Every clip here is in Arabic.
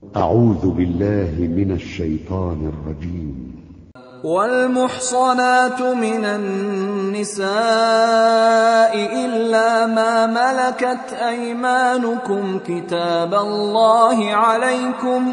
أعوذ بالله من الشيطان الرجيم. والمحصنات من النساء إلا ما ملكت أيمانكم كتاب الله عليكم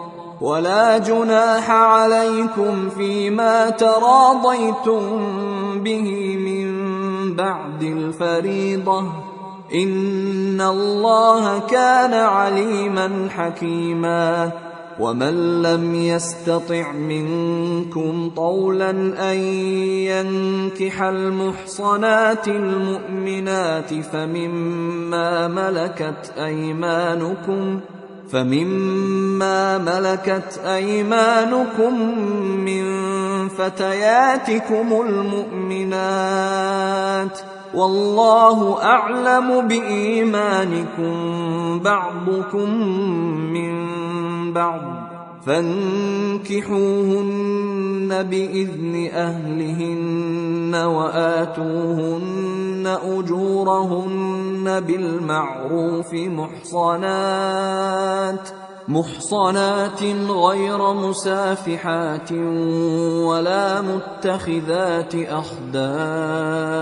ولا جناح عليكم فيما تراضيتم به من بعد الفريضة. إن الله كان عليما حكيما. ومن لم يستطع منكم طولا أن ينكح المحصنات المؤمنات فمما ملكت أيمانكم فمما ملكت ايمانكم من فتياتكم المؤمنات والله اعلم بايمانكم بعضكم من بعض فانكحوهن بإذن أهلهن وآتوهن أجورهن بالمعروف محصنات محصنات غير مسافحات ولا متخذات أخدان.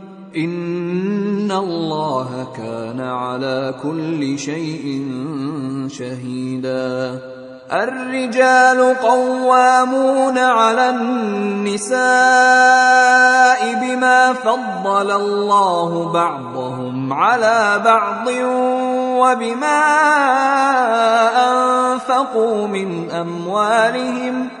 ان الله كان على كل شيء شهيدا الرجال قوامون على النساء بما فضل الله بعضهم على بعض وبما انفقوا من اموالهم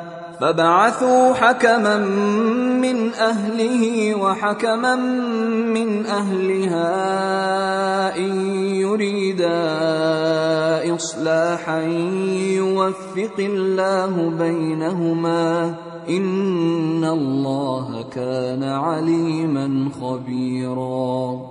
فبعثوا حكما من أهله وحكما من أهلها إن يريدا إصلاحا يوفق الله بينهما إن الله كان عليما خبيرا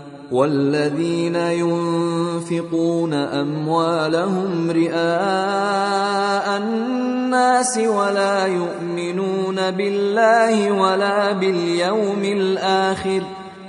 والذين ينفقون أموالهم رئاء الناس ولا يؤمنون بالله ولا باليوم الآخر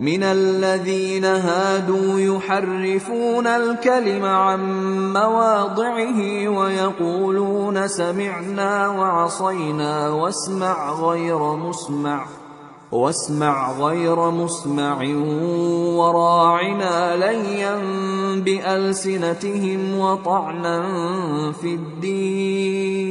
من الذين هادوا يحرفون الكلم عن مواضعه ويقولون سمعنا وعصينا واسمع غير مسمع واسمع غير مسمع وراعنا ليا بألسنتهم وطعنا في الدين.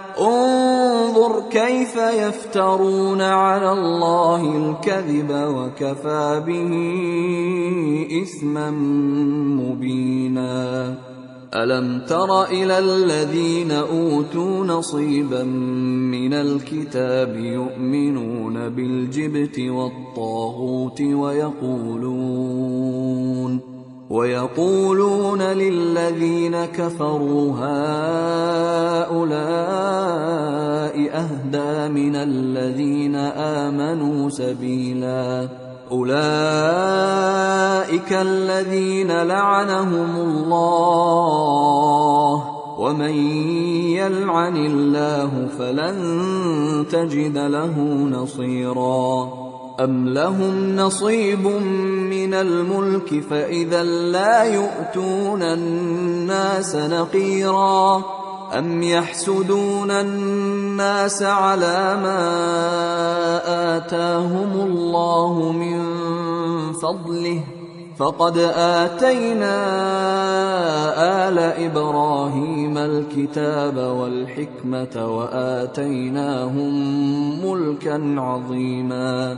انظر كيف يفترون على الله الكذب وكفى به إثما مبينا. ألم تر إلى الذين أوتوا نصيبا من الكتاب يؤمنون بالجبت والطاغوت ويقولون ويقولون للذين كفروا هؤلاء أهدى من الذين آمنوا سبيلا. أولئك الذين لعنهم الله. ومن يلعن الله فلن تجد له نصيرا. أم لهم نصيب من الملك فإذا لا يؤتون الناس نقيرا أم يحسدون الناس على ما آتاهم الله من فضله فقد آتينا آل إبراهيم الكتاب والحكمة وآتيناهم ملكا عظيما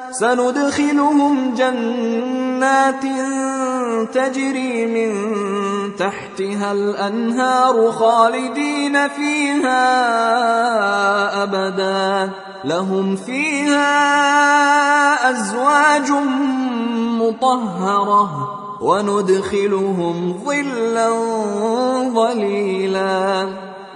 سندخلهم جنات تجري من تحتها الأنهار خالدين فيها أبدا. لهم فيها أزواج مطهرة وندخلهم ظلا ظليلا.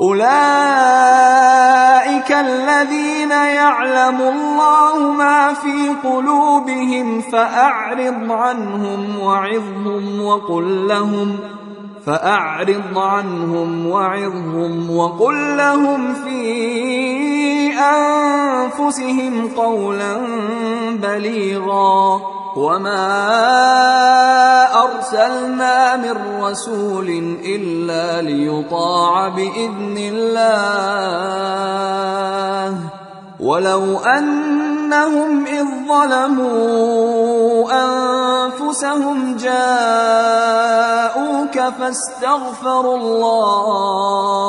أولئك الذين يعلم الله ما في قلوبهم فأعرض عنهم وعظهم وقل لهم فأعرض عنهم وعظهم وقل لهم في أنفسهم قولا بليغا وما أرسلنا من رسول إلا ليطاع بإذن الله ولو أنهم إذ ظلموا أنفسهم جاءوك فاستغفروا الله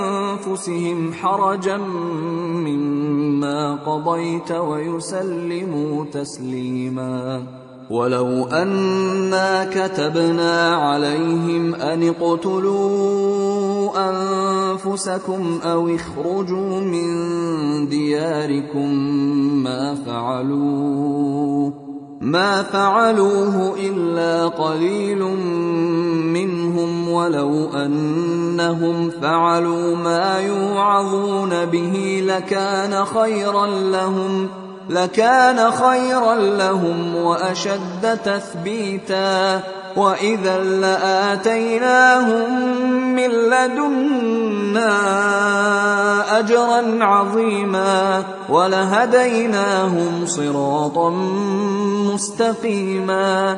أنفسهم حرجا مما قضيت ويسلموا تسليما. ولو انا كتبنا عليهم ان اقتلوا انفسكم أو اخرجوا من دياركم ما فعلوه ما فعلوه إلا قليل منهم ولو أنهم فعلوا ما يوعظون به لكان خيرا لهم لكان خيرا لهم وأشد تثبيتا وإذا لآتيناهم من لدنا أجرا عظيما ولهديناهم صراطا مستقيما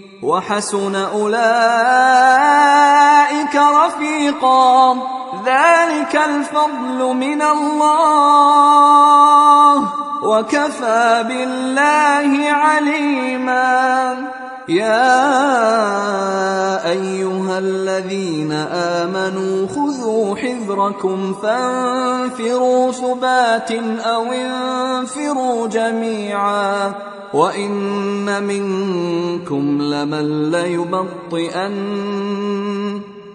وحسن أولئك رفيقا. ذلك الفضل من الله. وكفى بالله عليما. يا أيها الذين آمنوا خذوا حذركم فانفروا ثبات أو انفروا جميعا وإن منكم لمن ليبطئن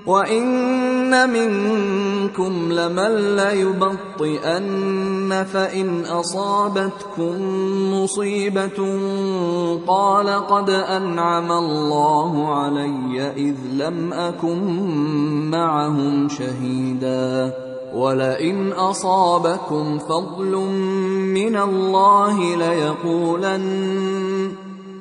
وإن منكم لمن ليبطئن فإن أصابتكم مصيبة قال قد أنعم الله علي إذ لم أكن معهم شهيدا ولئن أصابكم فضل من الله ليقولن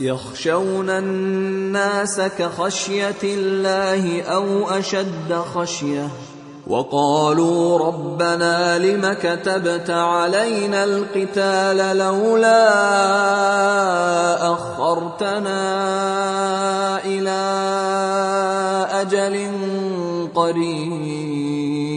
يخشون الناس كخشية الله أو أشد خشية. وقالوا ربنا لم كتبت علينا القتال لولا أخرتنا إلى أجل قريب.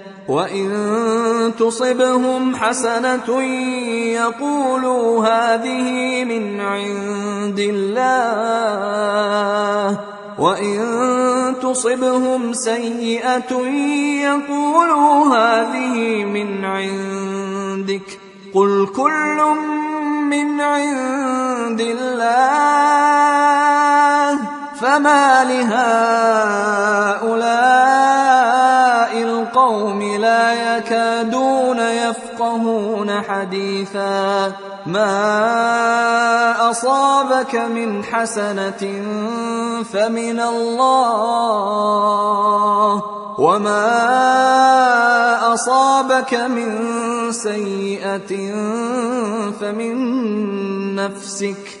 وان تصبهم حسنه يقولوا هذه من عند الله وان تصبهم سيئه يقولوا هذه من عندك قل كل من عند الله فما لهؤلاء القوم لا يكادون يفقهون حديثا. ما أصابك من حسنة فمن الله. وما أصابك من سيئة فمن نفسك.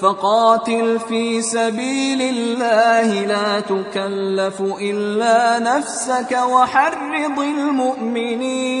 فقاتل في سبيل الله لا تكلف إلا نفسك وحرض المؤمنين.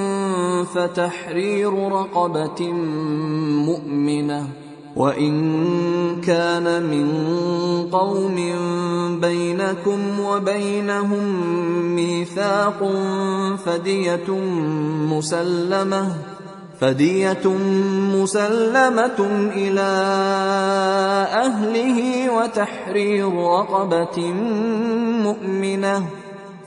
فتحرير رقبة مؤمنة. وإن كان من قوم بينكم وبينهم ميثاق فدية مسلمة فدية مسلمة إلى أهله وتحرير رقبة مؤمنة.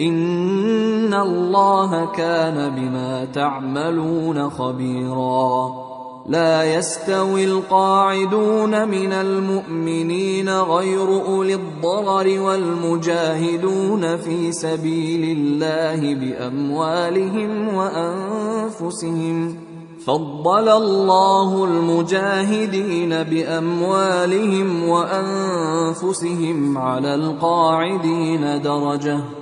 ان الله كان بما تعملون خبيرا. لا يستوي القاعدون من المؤمنين غير اولي الضرر والمجاهدون في سبيل الله باموالهم وانفسهم. فضل الله المجاهدين باموالهم وانفسهم على القاعدين درجه.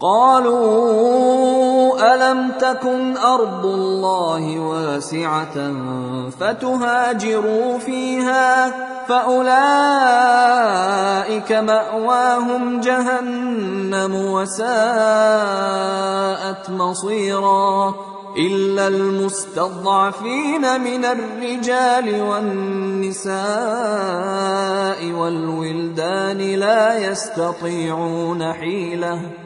قالوا ألم تكن أرض الله واسعة فتهاجروا فيها فأولئك مأواهم جهنم وساءت مصيرا إلا المستضعفين من الرجال والنساء والولدان لا يستطيعون حيلة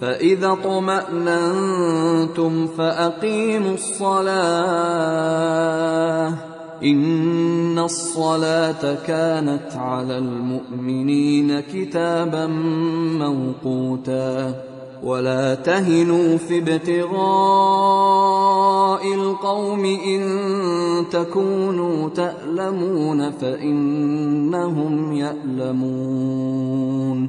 فإذا اطمأننتم فأقيموا الصلاة. إن الصلاة كانت على المؤمنين كتابا موقوتا. ولا تهنوا في ابتغاء القوم إن تكونوا تألمون فإنهم يألمون.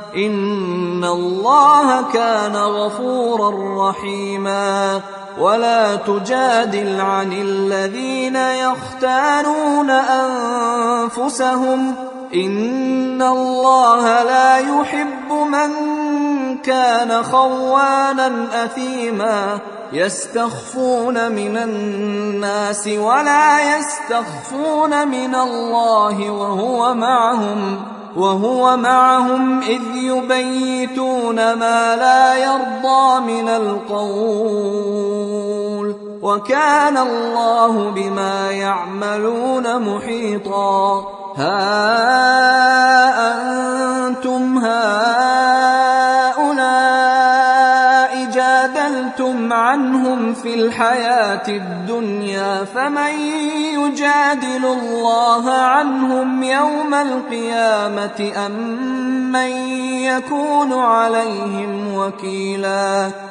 ان الله كان غفورا رحيما ولا تجادل عن الذين يختانون انفسهم ان الله لا يحب من كان خوانا اثيما يستخفون من الناس ولا يستخفون من الله وهو معهم وهو معهم إذ يبيتون ما لا يرضى من القول وكان الله بما يعملون محيطا ها أنتم هؤلاء عنهم في الحياة الدنيا فمن يجادل الله عنهم يوم القيامة أم من يكون عليهم وكيلاً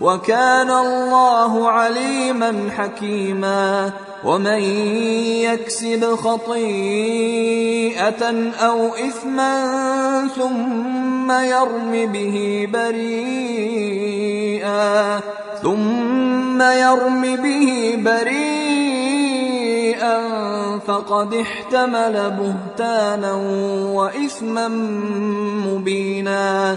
وكان الله عليما حكيما ومن يكسب خطيئة أو إثما ثم يرم به بريئا ثم يرم به بريئا فقد احتمل بهتانا وإثما مبينا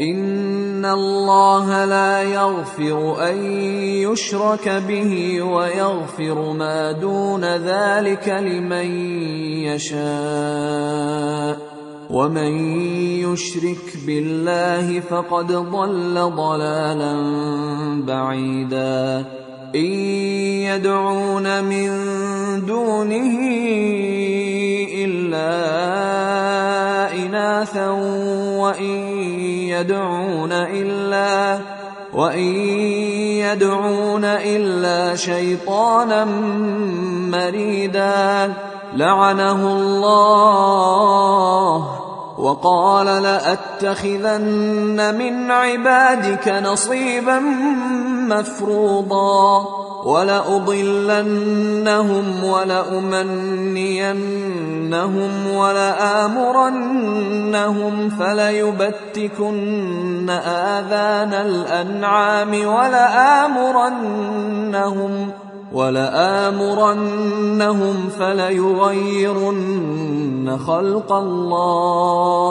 ان الله لا يغفر ان يشرك به ويغفر ما دون ذلك لمن يشاء ومن يشرك بالله فقد ضل ضلالا بعيدا ان يدعون من دونه الا اناثا وان يدعون إلا وإن يدعون إلا شيطانا مريدا لعنه الله وقال لأتخذن من عبادك نصيبا مفروضا ولأضلنهم ولأمنينهم ولآمرنهم فليبتكن آذان الأنعام ولآمرنهم ولآمرنهم فليغيرن خلق الله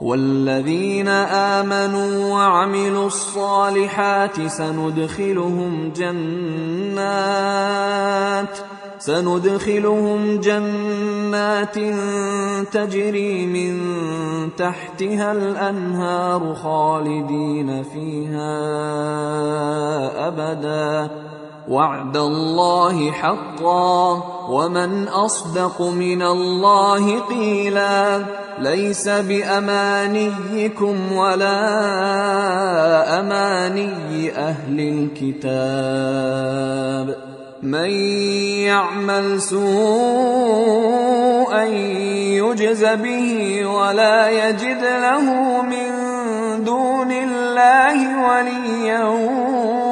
والذين آمنوا وعملوا الصالحات سندخلهم جنات سندخلهم جنات تجري من تحتها الأنهار خالدين فيها أبدا. وعد الله حقا ومن أصدق من الله قيلا ليس بأمانيكم ولا أماني أهل الكتاب من يعمل سوءا يجز به ولا يجد له من دون الله وليا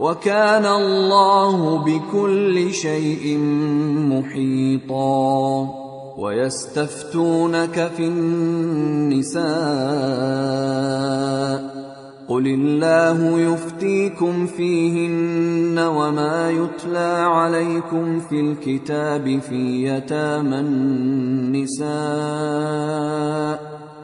وكان الله بكل شيء محيطا. ويستفتونك في النساء. قل الله يفتيكم فيهن وما يتلى عليكم في الكتاب في يتامى النساء.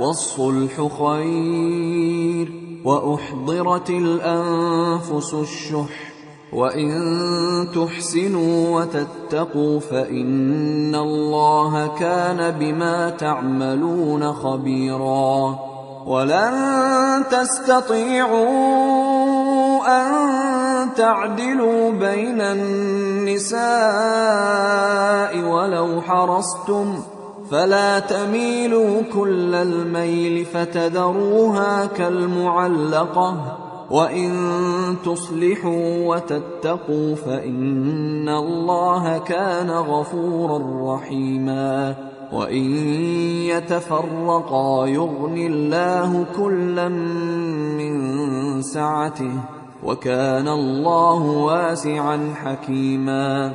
والصلح خير وأحضرت الأنفس الشح وإن تحسنوا وتتقوا فإن الله كان بما تعملون خبيرا ولن تستطيعوا أن تعدلوا بين النساء ولو حرصتم فلا تميلوا كل الميل فتذروها كالمعلقة وإن تصلحوا وتتقوا فإن الله كان غفورا رحيما وإن يتفرقا يغن الله كلا من سعته وكان الله واسعا حكيما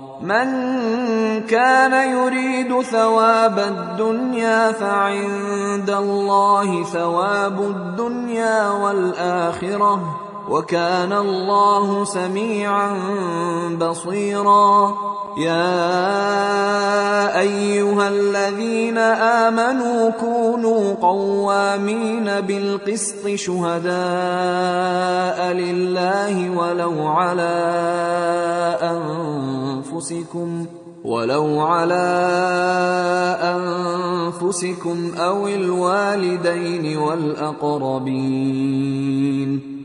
من كان يريد ثواب الدنيا فعند الله ثواب الدنيا والآخرة. وكان الله سميعا بصيرا. يا أيها الذين آمنوا كونوا قوامين بالقسط شهداء لله ولو على أنفسكم ولو على أنفسكم أو الوالدين والأقربين.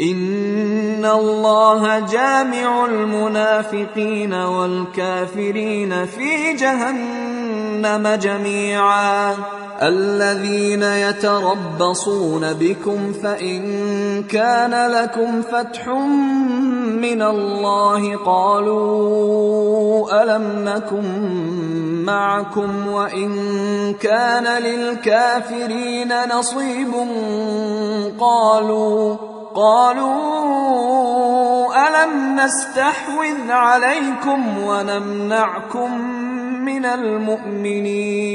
ان الله جامع المنافقين والكافرين في جهنم جميعا. الذين يتربصون بكم فان كان لكم فتح من الله قالوا الم نكن معكم وان كان للكافرين نصيب قالوا قالوا ألم نستحوذ عليكم ونمنعكم من المؤمنين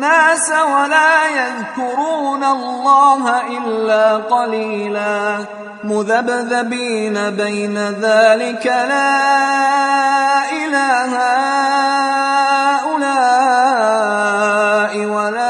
الناس ولا يذكرون الله الا قليلا مذبذبين بين ذلك لا اله هؤلاء ولا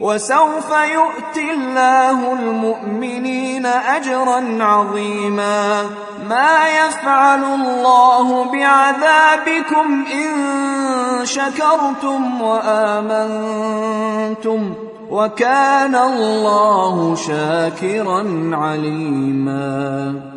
وسوف يؤتي الله المؤمنين اجرا عظيما. ما يفعل الله بعذابكم إن شكرتم وآمنتم وكان الله شاكرا عليما.